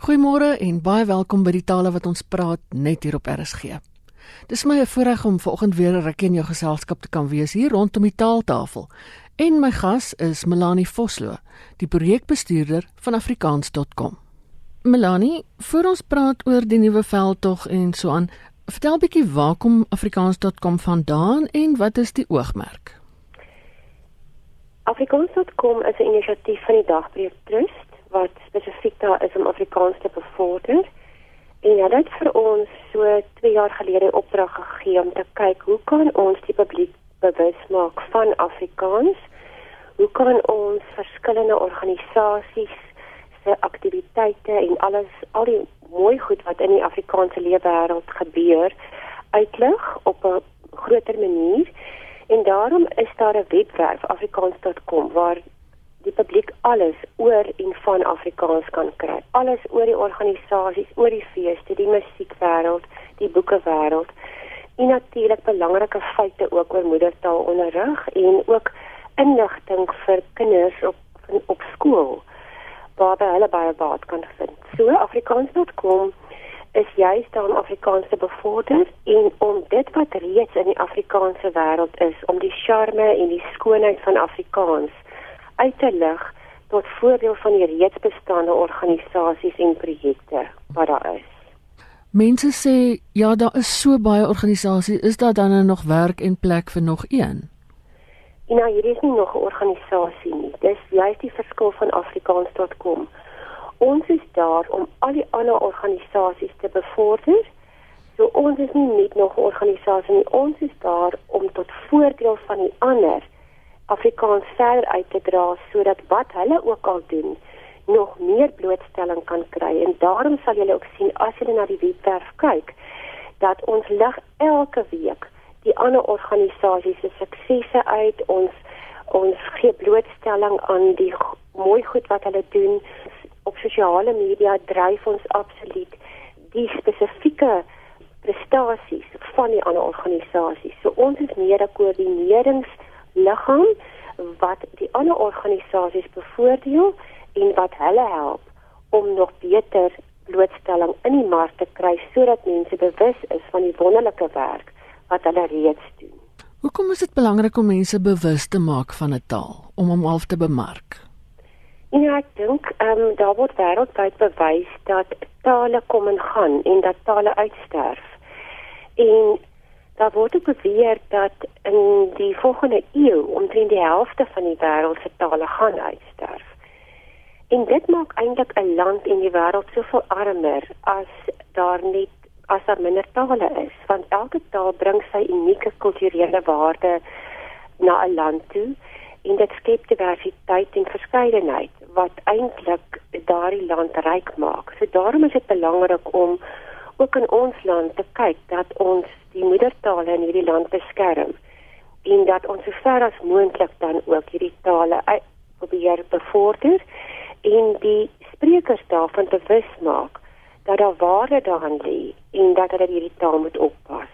Goeiemôre en baie welkom by die tale wat ons praat net hier op RSG. Dis my voorreg om vanoggend weer 'n rukkie in jou geselskap te kan wees hier rondom die taaltafel. En my gas is Melanie Vosloo, die projekbestuurder van afrikaans.com. Melanie, voor ons praat oor die nuwe veldtog en so aan, vertel bietjie waar kom afrikaans.com vandaan en wat is die oogmerk? Afrikaans.com is 'n inisiatief van die Dagbreek Trust wat spesifiek daar is om Afrikaans te bevorder. En ja, dit vir ons so 2 jaar gelede opdrag gegee om te kyk hoe kan ons die publiek bewus maak van Afrikaans? Hoe kan ons verskillende organisasies se aktiwiteite en alles al die mooi goed wat in die Afrikaanse leefwêreld gebeur uitlig op 'n groter manier? En daarom is daar 'n webwerf afrikaans.com waar die publiek alles oor van Afrikaans kan kry. Alles oor die organisasies, oor die feeste, die musiekwêreld, die boekewêreld en natuurlik belangrike feite ook oor moedertaalonderrig en ook inligting vir kinders op op skool waar hulle baie baat kan vind. So afrikaans.com is juist om Afrikaans te bevorder en om dit wat reeds in die Afrikaanse wêreld is, om die charme en die skoonheid van Afrikaans uit te lig tot voordeel van die reeds bestaande organisasies en projekte wat daar is. Mense sê ja, daar is so baie organisasies, is daar dan nog werk en plek vir nog een? Ja, hier is nie nog 'n organisasie nie. Dis juist die verskil van afrikaans.com. Ons is daar om al die ander organisasies te bevorder. So ons is nie net nog 'n organisasie nie, ons is daar om tot voordeel van die ander Afrikaans verder uit te dra sodat wat hulle ook al doen nog meer blootstelling kan kry. En daarom sal julle ook sien as julle na die webwerf kyk dat ons lig elke week die ander organisasies se suksesse uit. Ons ons gee blootstelling aan die mooi goed wat hulle doen. Op sosiale media dryf ons absoluut die spesifieke prestasies van die ander organisasies. So ons is meer 'n koördinerings liggaam wat die ander organisasies bevoordeel en wat hulle help om nog beter blootstelling in die mark te kry sodat mense bewus is van die wonderlike werk wat hulle reeds doen. Hoekom is dit belangrik om mense bewus te maak van 'n taal om hom half te bemark? Ja, ek dink ehm um, daar word wêreldwyd bewys dat tale kom en gaan en dat tale uitsterf. En Daar word ook beweer dat in die volgende eeu omtrent die helfte van die wêreld se tale gaan uitsterf. En dit maak eintlik 'n land en die wêreld soveel armer as daar net as daar minder tale is, want elke taal bring sy unieke kulturele waarde na 'n land toe en dit skep diversiteit en verskeidenheid wat eintlik daardie land ryk maak. So daarom is dit belangrik om ook in ons land te kyk dat ons die moedertale in hierdie land beskerm en dat ons so ver as moontlik dan ook hierdie tale probeer bevorder en die sprekers daarvan bewus maak dat daar waarde daarin lê en dat hulle hierdie taal moet oppas.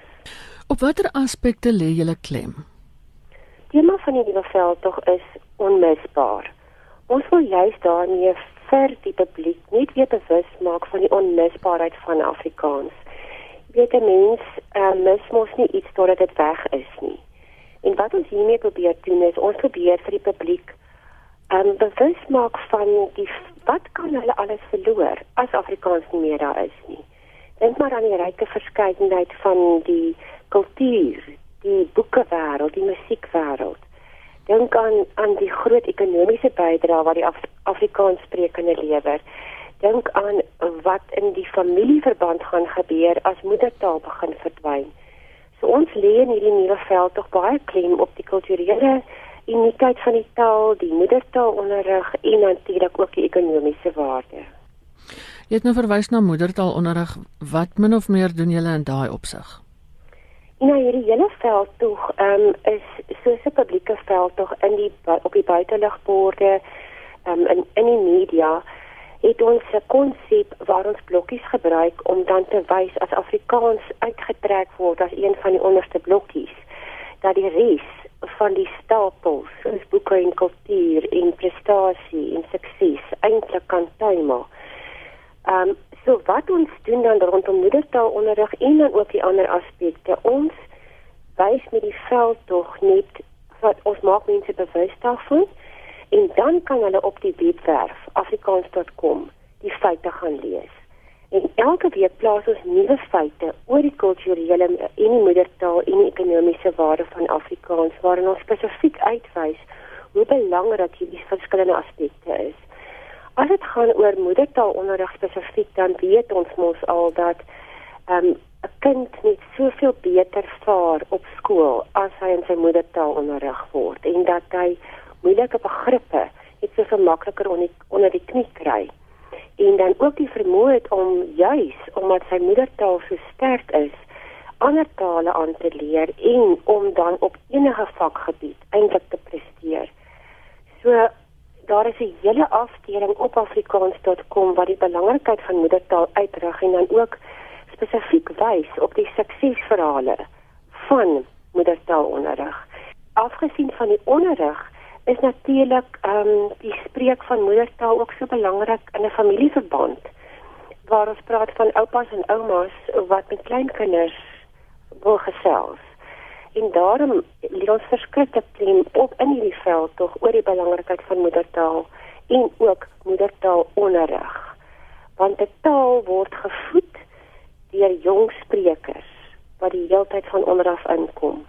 Op watter aspekte lê julle klem? Die tema van hierdie bevel tog is onmisbaar. Ons wil juist daarmee vir die publiek net weer bewus maak van die onmisbaarheid van Afrikaans. Weet 'n mens, uh, mis mos nie iets totdat dit weg is nie. En wat ons hiermee probeer doen is ons probeer vir die publiek um, bewus maak van die wat kan hulle alles verloor as Afrikaans nie meer daar is nie. Dink maar aan die ryke verskeidenheid van die kultuur, die boekewêreld, die musiekwêreld dink aan aan die groot ekonomiese bydrae wat die Af Afrikaans sprekende lewer. Dink aan wat in die familieverband gaan gebeur as moedertaal begin verdwyn. So ons lê in hierdie nuwe veld tog baie klem op die kulturele uniekheid van die taal, die moedertaalonderrig en natuurlik ook die ekonomiese waarde. Jy het nou verwys na moedertaalonderrig. Wat min of meer doen julle in daai opsig? Ja, hierdie hele veld tog ehm um, is soos 'n publieke veld tog in die op die buiteligborde ehm um, in in die media het ons 'n konsep waar ons blokkies gebruik om dan te wys as Afrikaans uitgetrek word as een van die onderste blokkies dat die res van die stapels soos boeke en kultuur en prestasie en sukses eintlik kan tuimel. Ehm um, So wat ons doen dan rondom moedertaalonderrig en dan ook die ander aspekte. Ons wys met die veld tog net wat ons maak mense bewus daarvan en dan kan hulle op die webwerf afrikaans.com die feite gaan lees. En elke week plaas ons nuwe feite oor die kulturele en die moedertaal en die ekonomiese waarde van Afrikaans waarin ons spesifiek uitwys hoe belangrik hierdie verskillende aspekte is. As dit gaan oor moedertaalonderrig spesifiek dan weet ons mos al dat ehm, 'n um, kind net soveel beter vaar op skool as hy in sy moedertaal onderrig word en dat hy moeilike begrippe net so makliker onder, onder die knie kry en dan ook die vermoë het om juis omdat sy moedertaal so sterk is ander tale aan te leer en om dan op enige vakgebied eintlik te presteer. So daar is 'n hele afdeling op afrikaans.com wat die belangrikheid van moedertaal uitrig en dan ook spesifiek wys op die suksesverhale van moedertaalonderrig. Afgesien van die onderrig is natuurlik ehm um, die spreek van moedertaal ook so belangrik in 'n familieverband waar ons praat van oupas en oumas wat met kleinkinders wil gesels. En daarom lê ons verskriklik klem op in hierdie veld tog oor die belangrikheid van moedertaal en ook moedertaalonderrig. Want die taal word gevoed deur jong sprekers wat die heeltyd van onderaf inkom.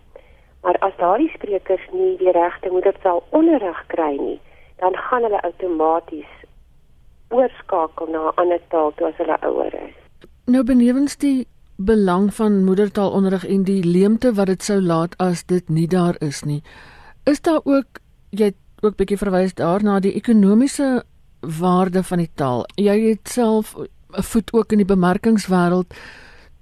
Maar as daardie sprekers nie die regte moedertaal onderrig kry nie, dan gaan hulle outomaties oorskakel na 'n ander taal toe as hulle ouer is. Nou benewens die belang van moedertaalonderrig en die leemte wat dit sou laat as dit nie daar is nie. Is daar ook jy ook bietjie verwys daarna die ekonomiese waarde van die taal. Jy het self 'n voet ook in die bemarkingswêreld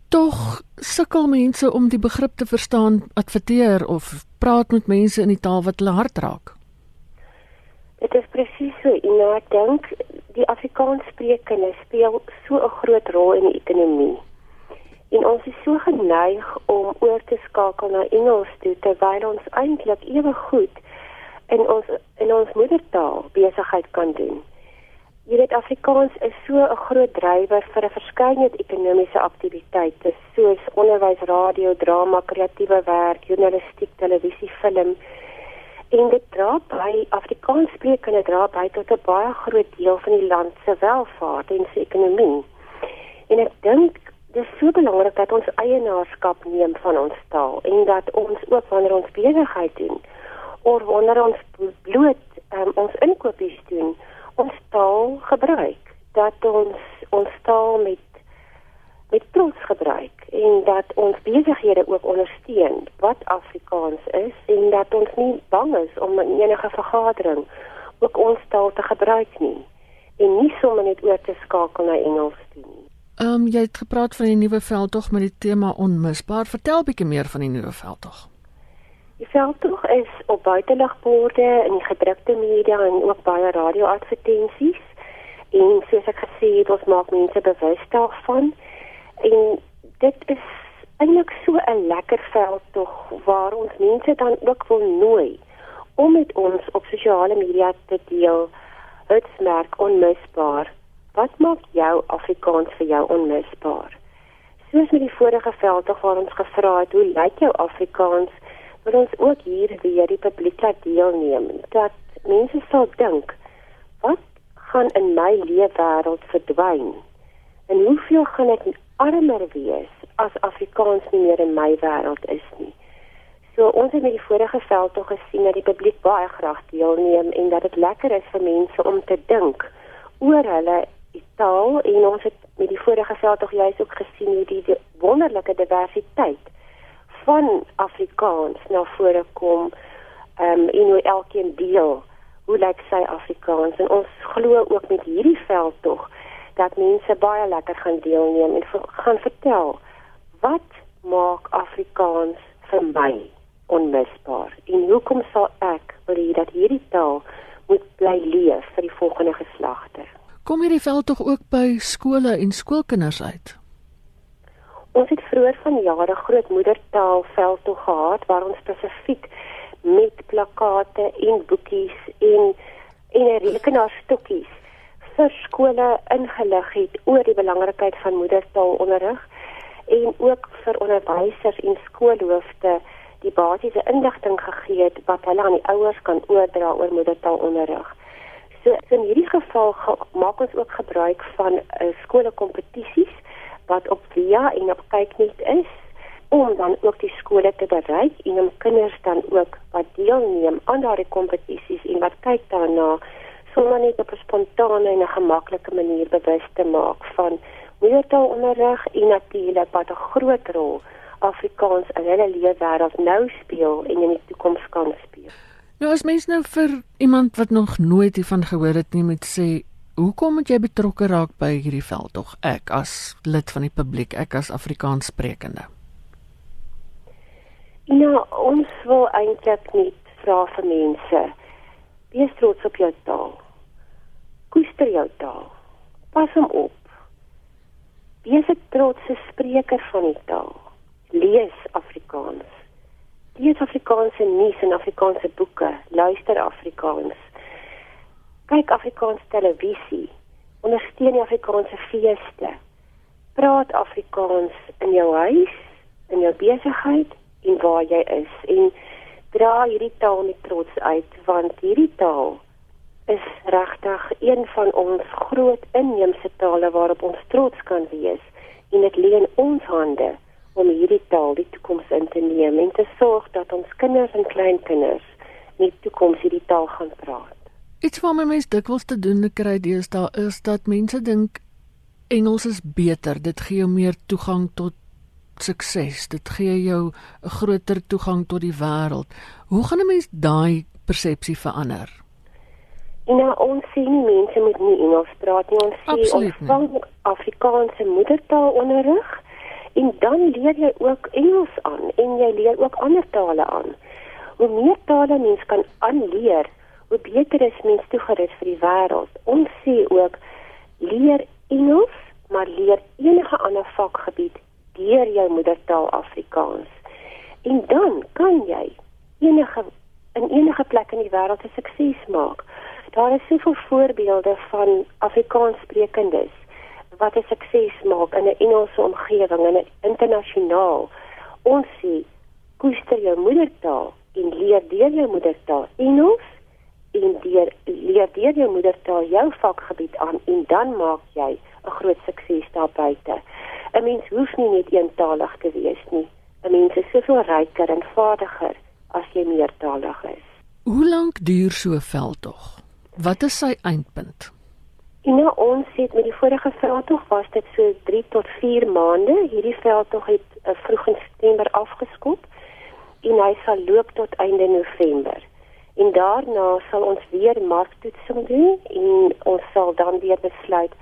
tog sukkel mense om die begrip te verstaan, adverteer of praat met mense in die taal wat hulle hart raak. Dit is presies so. En nou ek dink die Afrikaanssprekende speel so 'n groot rol in die ekonomie. En ons is so geneig om oor te skakel na Engels toe terwyl ons eintlik ewe goed in ons in ons moedertaal besigheid kan doen. Jy weet Afrikaans is so 'n groot drywer vir 'n verskeidenheid ekonomiese aktiwiteite soos onderwys, radio, drama, kreatiewe werk, journalistiek, televisie, film. En dit dra by Afrikaans sprekende dra by tot 'n baie groot deel van die land se welvaart en se ekonomie. En ek dink dit is so belangrik dat ons eienaarskap neem van ons taal en dat ons ook wanneer ons besigheid doen of wanneer ons bloot um, ons inkopies doen ons taal gebruik dat ons ons taal met met trots gebruik en dat ons besighede ook ondersteun wat Afrikaans is en dat ons nie bang is om in enige vergadering ook ons taal te gebruik nie en nie sommer net oor te skakel na Engels toe nie. Ehm um, jy het gepraat van die nuwe veldtog met die tema onmisbaar. Vertel bietjie meer van die nuwe veldtog. Die veldtog is op buiteligborde in die gedrukte media en ook baie radioadvertensies. En soos ek gesê het, ons maak mense bewus daarvan. En dit is eintlik so 'n lekker veldtog waar ons mense dan ook wil nooi om met ons op sosiale media te deel. Hitsmerk onmisbaar. Wat maak jou Afrikaans vir jou onmisbaar? Soos met die vorige veldtog waar ons gevra het, hoe lyk jou Afrikaans? wil ons ook hier weer die publiek laat deelneem dat mense sal dink wat gaan in my leefwêreld verdwyn en hoeveel gaan ek armer wees as Afrikaans nie meer in my wêreld is nie so ons het met die vorige veld tog gesien dat die publiek baie graag deelneem en dat dit lekker is vir mense om te dink oor hulle taal en ons het met die vorige tog juist ook gesien hoe die, die wonderlike diversiteit van Afrikaans na vore kom ehm um, en hoe elkeen deel hoe lyk sy Afrikaans. En ons glo ook met hierdie veld tog dat mense baie lekker gaan deelneem en gaan vertel wat maak Afrikaans vir my onmisbaar en hoekom sal ek wil hê dat hierdie taal moet bly leef vir die volgende geslagte Kom hierdie veld tog ook by skole en skoolkinders uit Ons het vroeër van jare groot moedertaal veld toe gehad waar ons spesifiek met plakate en boekies en en rekenaarstokkies vir skole ingelig het oor die belangrikheid van moedertaalonderrig en ook vir onderwysers en skoolhoofde die basiese inligting gegee het wat hulle aan die ouers kan oordra oor moedertaalonderrig. So in hierdie geval maak ons ook gebruik van uh, skoolkompetisies wat op via en op kyknet is om dan ook die skole te bereik en om kinders dan ook wat deelneem aan daardie kompetisies en wat kyk daarna sonder net op 'n spontane en 'n gemaklike manier bewus te maak van moedertaalonderrig en natuurlik wat 'n groot rol Afrikaans in hulle leefwêreld nou speel en in die toekoms kan speel. Nou as mens nou vir iemand wat nog nooit hiervan gehoor het nie moet sê, hoekom moet jy betrokke raak by hierdie veldtog? Ek as lid van die publiek, ek as Afrikaans sprekende. Nou, ons wil eintlik net vra vir mense, wees trots op jou taal. Koester jou taal. Pas hom op. Wees 'n trotse spreker van die taal. Lees Afrikaans lees Afrikaanse nuus en Afrikaanse boeke, luister Afrikaans. Kyk Afrikaans televisie, ondersteun die Afrikaanse feeste. Praat Afrikaans in jou huis, in jou besigheid en waar jy is en dra hierdie taal met trots uit want hierdie taal is regtig een van ons groot inheemse tale waarop ons trots kan wees en dit lê in ons hande om hierdie taal die toekoms in te neem en te sorg dat ons kinders en kleinkinders in die toekoms hierdie taal gaan praat. Iets wat my mens dikwels te doen kry deesdae is dat mense dink Engels is beter. Dit gee jou meer toegang tot sukses. Dit gee jou 'n groter toegang tot die wêreld. Hoe gaan 'n mens daai persepsie verander? Nou ons sien nie mense moet nie Engels praat nie. Ons sê ons vang Afrikaanse moedertaalonderrig en dan leer jy ook Engels aan en jy leer ook ander tale aan. Hoe meer tale mens kan aanleer, hoe beter is mens toegerus vir die wêreld. Ons sê ook leer Engels, maar leer enige ander vakgebied deur jou moedertaal Afrikaans. En dan kan jy enige in enige plek in die wêreld 'n sukses maak. Daar is soveel voorbeelde van Afrikaanssprekendes wat 'n sukses maak in 'n Engelse omgewing en internasionaal. Ons sê koester jou moedertaal en leer deur jou moedertaal Engels en deur leer deur jou moedertaal jou vakgebied aan en dan maak jy 'n groot sukses daar buite. 'n Mens hoef nie net eentalig te wees nie. 'n Mens is soveel ryker en vaardiger as jy meertalig is. Hoe lank duur so 'n veldtog? Wat is sy eindpunt? En nou ons het met die vorige veldtog was dit so 3 tot 4 maande. Hierdie veldtog het uh, vroeg in September afgeskop en hy sal loop tot einde November. En daarna sal ons weer marktoetsing doen en ons sal dan weer besluit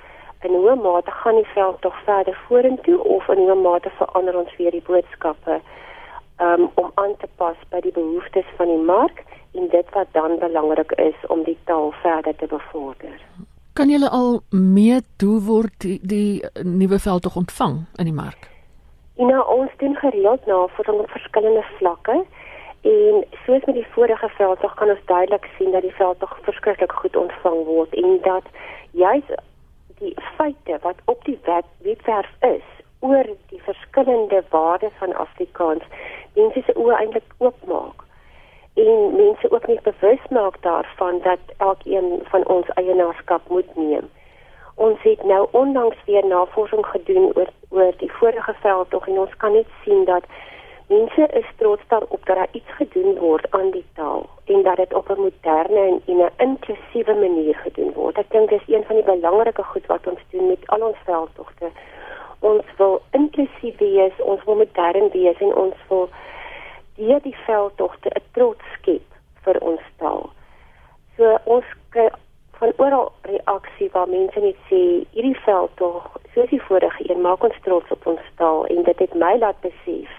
in hoe mate gaan die veldtog verder vorentoe of in hoe mate verander ons weer die boodskappe um, om aan te pas by die behoeftes van die mark en dit wat dan belangrik is om die taal verder te bevorder. Kan julle al mee toe word die, die nuwe veld tog ontvang in die mark? Ja, nou, ons doen gereeld navorsing op verskillende vlakke en soos met die vorige veld tog kan ons duidelik sien dat die veld tog verskriklik goed ontvang word en dat juis die feite wat op die web webwerf is oor die verskillende waardes van Afrikaans mense se oë eintlik oopmaak en mense ook nie bewus maak daarvan dat elkeen van ons eienaarskap moet neem. Ons het nou onlangs weer navorsing gedoen oor oor die vorige veld tog en ons kan net sien dat mense is trots daarop dat daar iets gedoen word aan die taal en dat dit op 'n moderne en 'n inklusiewe manier gedoen word. Ek dink dis een van die belangrike goed wat ons doen met al ons veldtogte. Ons wil inklusief wees, ons wil modern wees en ons wil deur die veldtogte 'n trots skep vir ons taal. So ons kry van oral reaksie waar mense net sê hierdie veldtog, soos die vorige een, maak ons trots op ons taal en dit het my laat besef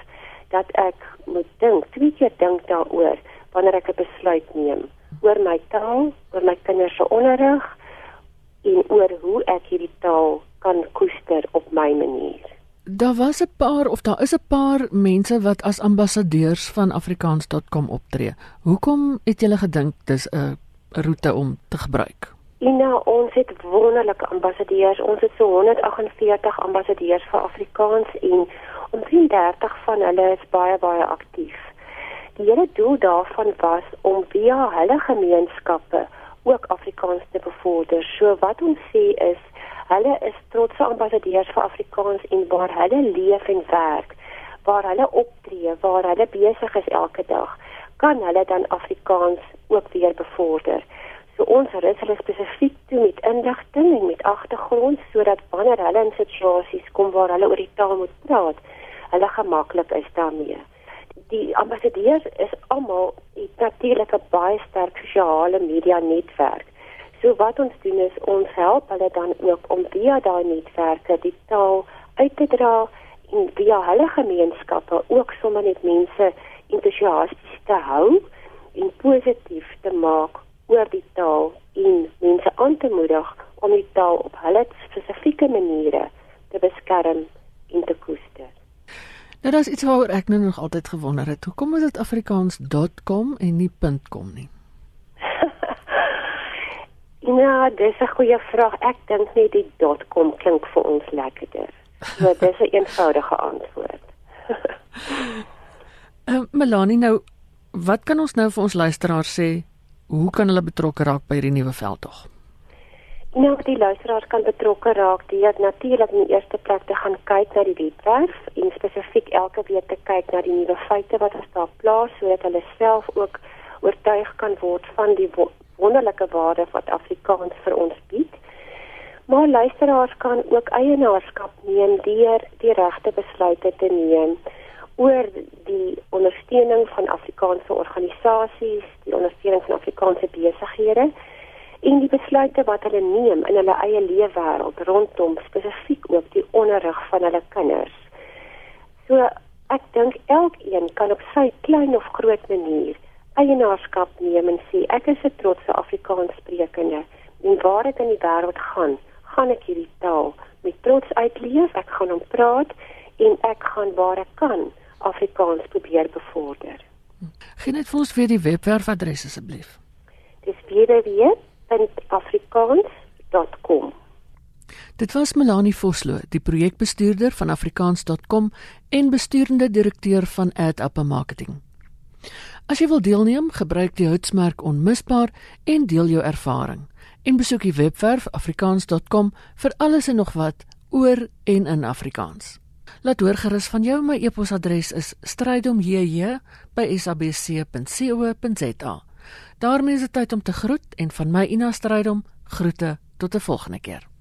dat ek moet dink, twee keer dink daaroor wanneer ek 'n besluit neem oor my taal, oor my kinders se onderrig en oor hoe ek hierdie taal kan koester op my manier. Daar was 'n paar of daar is 'n paar mense wat as ambassadeurs van afrikaans.com optree. Hoekom het julle gedink dis 'n roete om te gebruik? Nou ons het wonderlike ambassadeurs. Ons het so 148 ambassadeurs vir Afrikaans en omtrent 30 van hulle is baie baie aktief. Die hele doel daarvan was om via hulle gemeenskappe ook Afrikaans te bevorder. So wat ons sê is hulle is trotse ambassadeurs vir Afrikaans en waar hulle leef en werk, waar hulle optree, waar hulle besig is elke dag, kan hulle dan Afrikaans ook weer bevorder. So ons rus hulle spesifiek toe met inligting en met agtergrond sodat wanneer hulle in situasies kom waar hulle oor die taal moet praat, hulle gemaklik is daarmee. Die ambassadeurs is almal natuurlik 'n baie sterk sosiale media netwerk. So wat ons doen is ons help hulle dan ook om via daai netwerke die taal uit te dra en via hulle gemeenskappe ook sommer net mense entoesiasties te hou en positief te maak oor die taal en mense aan te moedig om die taal op hulle spesifieke maniere te beskerm en te koester. Nou daar's iets waaroor ek nou nog altyd gewonder het. Hoekom is dit afrikaans.com en nie .com nie? Ja, dis 'n goeie vraag. Ek dink net die .com klink vir ons lekkerder. So dis 'n eenvoudige antwoord. Uh, Melanie, nou wat kan ons nou vir ons luisteraars sê Hoe kan hulle betrokke raak by hierdie nuwe veldtog? Nou, die luisteraars kan betrokke raak deur natuurlik in die eerste plek te gaan kyk na die webwerf en spesifiek elke week te kyk na die nuwe feite wat ons daar plaas sodat hulle self ook oortuig kan word van die wonderlike waarde wat Afrikaans vir ons bied. Maar luisteraars kan ook eienaarskap neem deur die regte besluite te neem oor die ondersteuning van Afrikaanse organisasies, die ondersteuning van Afrikaanse besighede en die besluite wat hulle neem in hulle eie leefwêreld rondom spesifiek ook die onderrig van hulle kinders. So ek dink elkeen kan op sy klein of groot manier eienaarskap neem en sê ek is 'n trotse Afrikaanssprekende en waar ek in die wêreld gaan, gaan ek hierdie taal met trots uitleef, ek gaan hom praat en ek gaan waar ek kan Afrikaans probeer bevorder. Geen net vir ons weer die webwerfadres asseblief. Dis www.afrikaans.com. Dit was Melanie Vosloo, die projekbestuurder van afrikaans.com en besturende direkteur van AdApp Marketing. As jy wil deelneem, gebruik die houtsmerk onmisbaar en deel jou ervaring. En besoek die webwerf afrikaans.com vir alles en nog wat oor en in Afrikaans. Laat hoor gerus van jou. My e-posadres is strydomjj@sabc.co.za. daarmee is dit tyd om te groet en van my Ina Strydom groete tot 'n volgende keer.